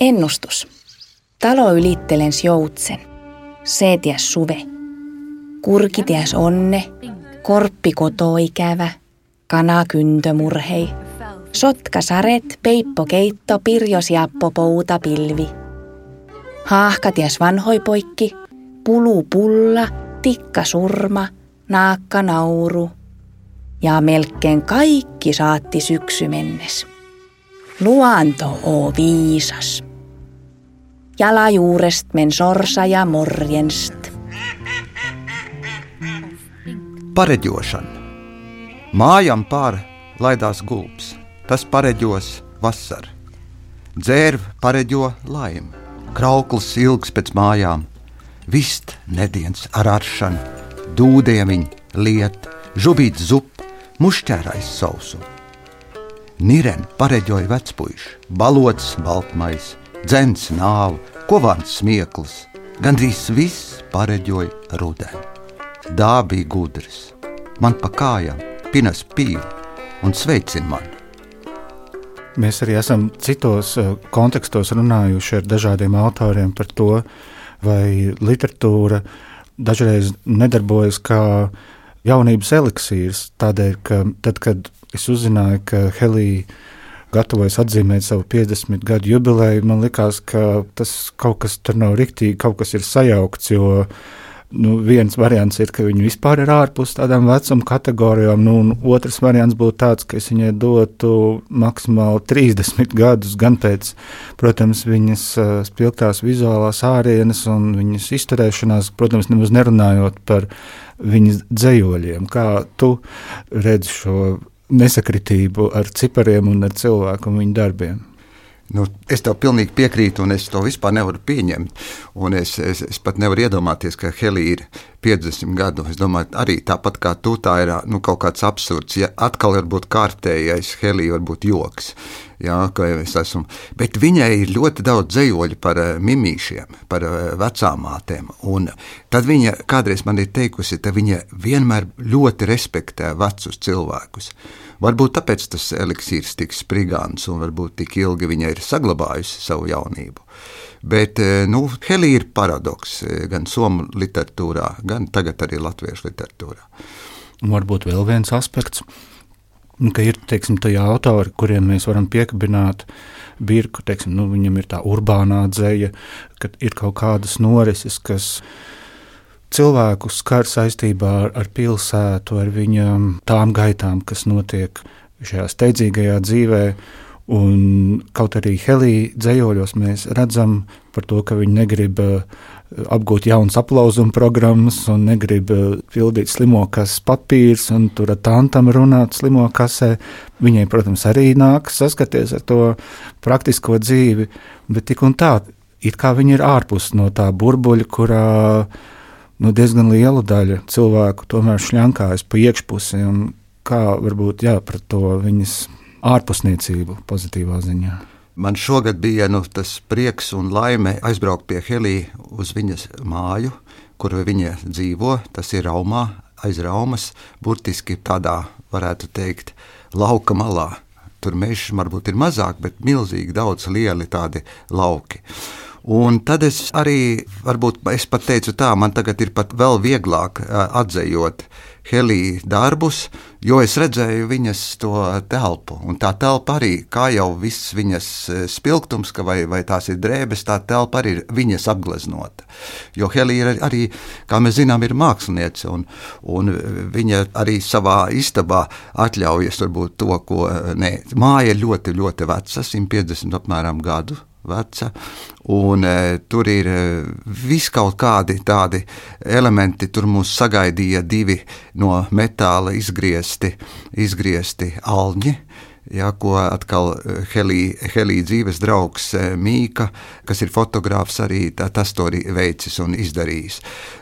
Ennustus. Talo ylittelens joutsen. Seetiäs suve. Kurkitiäs onne. Korppi koto ikävä. Kana murhei. Sotka saret, peippo keitto, pirjosiappo pouta pilvi. Haahkatias vanhoi poikki. Pulu pulla, tikka surma, naakka nauru. Ja melkein kaikki saatti syksy mennes. Luanto oo viisas. Jalajuurest men sorsa ja morjenst. Pareģošana. Mājām pār laidās gulbs. Tas pareģos vasaru. Dzērve pareģo laimi. Krauklis ilgs pēc mājām. Vist nedēļas ar aršanu, dūdiemiņu, liet, žubīt zup, mušķērais sausumu. Niren pareģoja vecpuiši, balots baltmais, dzens nāvu, kovāns smieklis. Gandrīz viss pareģoja rudeni. Dā bija gudrs, man pa kājām pinas pīli un sveicina mani. Mēs arī esam citos eh, kontekstos runājuši ar dažādiem autoriem par to, vai literatūra dažreiz nedarbojas kā jaunības eliksīrs. Tādēļ, ka tad, kad es uzzināju, ka Helija gatavojas atzīmēt savu 50 gadu jubileju, man likās, ka tas kaut kas tur nav riktīgi, kaut kas ir sajaukts. Jo nu, viens variants ir, ka viņi vispār ir ārpus tādām vecuma kategorijām, nu, un otrs variants būtu tāds, ka es viņai dotu maksimāli 30 gadus, gan pēc, protams, viņas uh, spilgtās vizuālās ārienes un viņas izturēšanās, protams, nemaz nerunājot par viņas dzējoļiem. Kā tu redzi šo nesakritību ar cipariem un ar cilvēku un viņu darbiem? Nu, es tev pilnīgi piekrītu, un es to vispār nevaru pieņemt. Un es, es, es pat nevaru iedomāties, ka Helija ir 50 gadu. Es domāju, arī tāpat kā tu, tā ir nu, kaut kāds absurds. Ja atkal var būt kārtējais, Helija var būt joks. Jā, esmu, bet viņai ir ļoti daudz dzējoļu par uh, mimīšiem, par uh, vecām mātēm. Un tad viņa kādreiz man ir teikusi, ka viņa vienmēr ļoti respektē vecus cilvēkus. Varbūt tāpēc tas eliksīrs tik sprigāns un varbūt tik ilgi viņa ir saglabājusi savu jaunību. Bet eh, nu, Helija ir paradoks eh, gan somu literatūrā, gan tagad arī latviešu literatūrā. Varbūt vēl viens aspekts, nu, ka ir teiksim, autori, kuriem mēs varam piekabināt birku, teiksim, nu, viņam ir tā urbānā dzēja, ka ir kaut kādas norises, kas cilvēku skar saistībā ar, ar pilsētu, ar viņam tām gaitām, kas notiek šajā steidzīgajā dzīvē. Un kaut arī Helija dzējoļos mēs redzam par to, ka viņi negrib uh, apgūt jaunas aplausuma programmas un negrib uh, pildīt slimo kases papīrs un tur tantam runāt slimo kasē. Viņai, protams, arī nāk saskaties ar to praktisko dzīvi, bet tik un tā, it kā viņi ir ārpus no tā burbuļa, kurā nu, diezgan liela daļa cilvēku tomēr šļankājas pa iekšpusi. Kā varbūt jā, par to viņas ārpusniecību pozitīvā ziņā? Man šogad bija nu, tas prieks un laime aizbraukt pie Helijas uz viņas māju, kur viņa dzīvo. Tas ir Raumā, aiz Raumas, burtiski tādā, varētu teikt, lauka malā. Tur mežs varbūt ir mazāk, bet milzīgi daudz lieli tādi lauki. Un tad es arī, varbūt es pat teicu tā, man tagad ir pat vēl vieglāk atzējot Helija darbus, jo es redzēju viņas to telpu. Un tā telpa arī, kā jau viss viņas spilgtums, vai, vai tās ir drēbes, tā telpa arī ir viņas apgleznota. Jo Helija arī, kā mēs zinām, ir māksliniece, un, un viņa arī savā istabā atļaujas varbūt to, ko, nē, māja ir ļoti, ļoti veca, 150 apmēram gadu veca. Un, e, tur ir e, viskaut kādi tādi elementi. Tur mūs sagaidīja divi no metāla izgriezti, izgriezti alņi ja, ko atkal Helija Helī dzīves draugs eh, Mīka, kas ir fotogrāfs, arī tā, tas to arī veicis un izdarījis.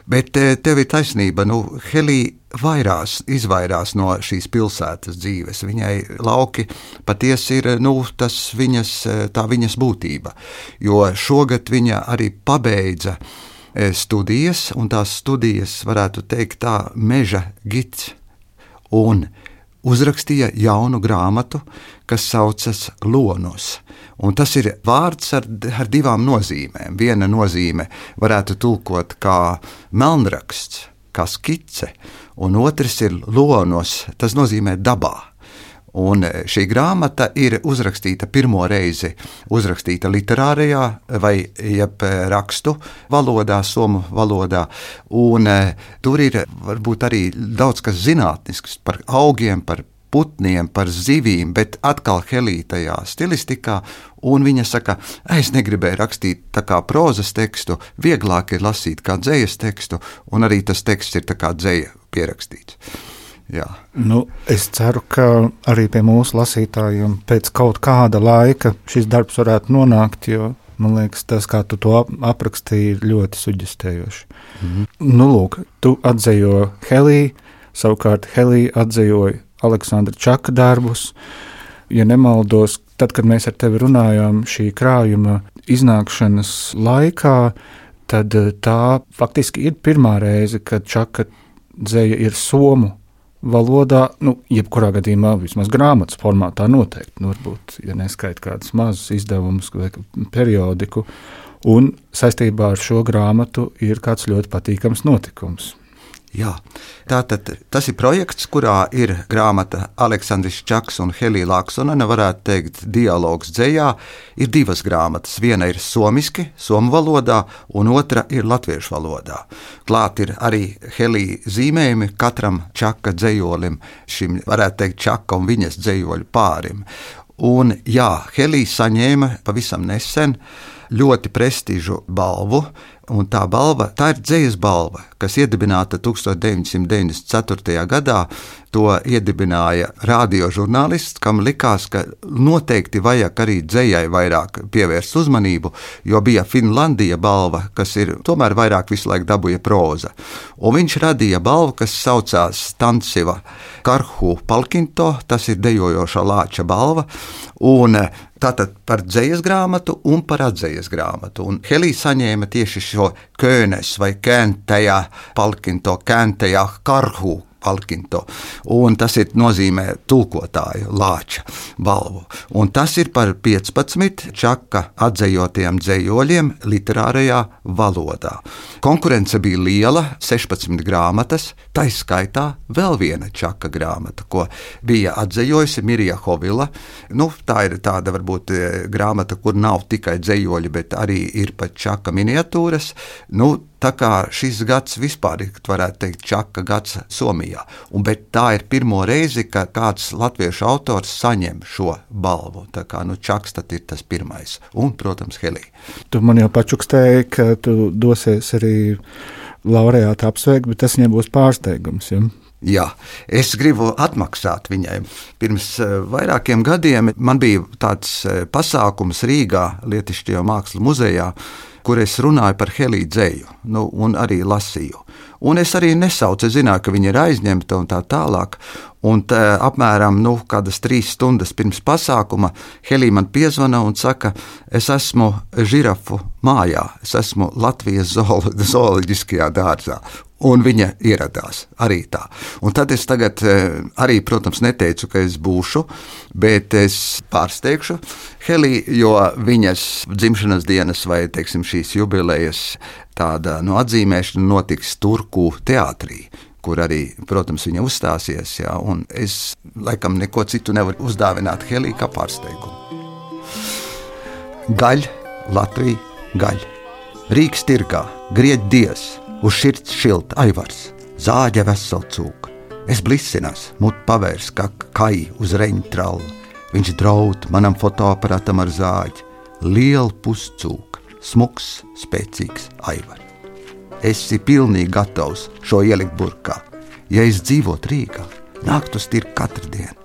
Bet eh, tev ir taisnība, nu, Helija vairās, izvairās no šīs pilsētas dzīves. Viņai lauki patiesi ir nu, tas viņas, tā viņas būtība, jo šogad viņa arī pabeidza studijas, un tās studijas, varētu teikt, tā meža gids. Un uzrakstīja jaunu grāmatu, kas saucas Lonos. Un tas ir vārds ar, ar divām nozīmēm. Viena nozīme varētu tulkot kā melnraksts, kā skice, un otrs ir lonos, tas nozīmē dabā. Un šī grāmata ir uzrakstīta pirmo reizi, uzrakstīta literārajā vai jeb rakstu valodā, somu valodā. Un, e, tur ir varbūt arī daudz kas zinātnisks par augiem, par putniem, par zivīm, bet atkal helītajā stilistikā. Un viņa saka, es negribēju rakstīt tā kā prozas tekstu, vieglāk ir lasīt kā dzējas tekstu, un arī tas teksts ir tā kā dzēja pierakstīts. Jā. Nu, es ceru, ka arī pie mūsu lasītājiem pēc kaut kāda laika šis darbs varētu nonākt, jo man liekas, tas, kā tu to aprakstīji, ir ļoti suģistējoši. Mm -hmm. Nu, lūk, tu atzējo Heliju, savukārt Helija atzējoja Aleksandra Čaka darbus. Ja nemaldos, tad, kad mēs ar tevi runājām šī krājuma iznākšanas laikā, tad eh, tā faktiski ir pirmā reize, kad Čaka dzēja ir somu valodā, nu, jebkurā gadījumā, vismaz grāmatas formātā noteikti, nu, varbūt, ja neskaita kādus mazus izdevumus vai periodiku. Un saistībā ar šo grāmatu ir kāds ļoti patīkams notikums. Jā. Tātad tas ir projekts, kurā ir grāmata Aleksandrs Čaks un Helija Laksonena, varētu teikt, dialogs dzējā. Ir divas grāmatas. Viena ir somiski, somu valodā, un otra ir latviešu valodā. Klāt ir arī Helija zīmējumi katram Čaka dzējolim, šim, varētu teikt, Čaka un viņas dzējoļu pārim. Un jā, Helija saņēma pavisam nesen ļoti prestižu balvu Un tā balva, tā ir dzīslas balva, kas iedibināta 1994. gadā. To iedibināja radiožurnālists, kam likās, ka noteikti vajag arī dzējai vairāk pievērst uzmanību, jo bija Finlandija balva, kas ir tomēr vairāk visu laiku dabūja proza. Un viņš radīja balvu, kas saucās Stanciva Karhu Palkinto, tas ir dejojošā lāča balva. Un Tātad par dzīslu grāmatu un par atzīves grāmatu. Un Helija saņēma tieši šo könes vai kēntejā, palkinto kēntejā karhu Alkinto. Un tas ir nozīmē tulkotāju lāča balvu. Un tas ir par 15 čaka atzējotiem dzējoļiem literārajā valodā. Konkurence bija liela, 16 grāmatas, tā izskaitā vēl viena čaka grāmata, ko bija atzējojusi Mirija Hovila. Nu, tā ir tāda varbūt e, grāmata, kur nav tikai dzējoļi, bet arī ir pat čaka miniatūras. Nu, Tā kā šis gads vispār ir, varētu teikt, čaka gads Somijā. Un, bet tā ir pirmo reizi, ka kāds latviešu autors saņem šo balvu. Tā kā nu, čaks tad ir tas pirmais. Un, protams, Helija. Tu man jau pačukstēji, ka tu dosies arī laureāta apsveikt, bet tas viņai būs pārsteigums. Ja? Jā, es gribu atmaksāt viņai. Pirms uh, vairākiem gadiem man bija tāds uh, pasākums Rīgā, Lietišķajā mākslas muzejā, kur es runāju par Heliju dzēju, nu, un arī lasīju. Un es arī nesaucu, es zināju, ka viņa ir aizņemta un tā tālāk. Un tā, apmēram nu, trīs stundas pirms pasākuma Helija man piezvana un saka, es esmu žirafu mājā, es esmu Latvijas zooloģiskajā dārzā. Un viņa ieradās arī tā. Un tad es tagad eh, arī, protams, neteicu, ka es būšu, bet es pārsteigšu Heliju, jo viņas dzimšanas dienas vai teiksim, šīs jubilejas tāda nu, atzīmēšana notiks Turku teātrī kur arī, protams, viņa uzstāsies. Jā, es laikam neko citu nevaru uzdāvināt Helī kā pārsteigumu. Gaļ, Latvija, gaļ. Rīgas tirgā, grieķis dievs, uz sirds šilta aivars, zāģa vesela cūka. Es blisinos, mut pavērs kā kai uz reņģa traumu. Viņš draud manam fotoaparatam ar zāģi, lielu puscūku, smuks, spēcīgs aivars esi pilnīgi gatavs šo ielikt burkā. Ja es dzīvotu Rīgā, nāktu tirgu katru dienu,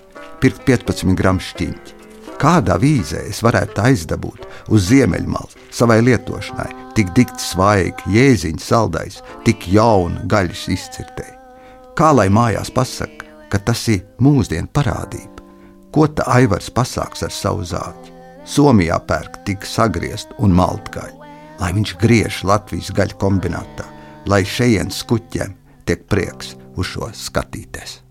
pirkt 15 gramu šķiņķi. Kādā vīzē es varētu aizdabūt uz ziemeļmalu savai lietošanai, tik dikti svaigi, jēziņš saldais, tik jaunu gaļas izcirtēji? Kā lai mājās pasakā, ka tas ir mūsdienu parādība? Ko tā aivars pasāks ar savu zāģi? Somijā pērk tik sagriezt un maltgaļu lai viņš griež Latvijas gaļu kombinātā, lai šejienes kuķiem tiek prieks uz šo skatīties.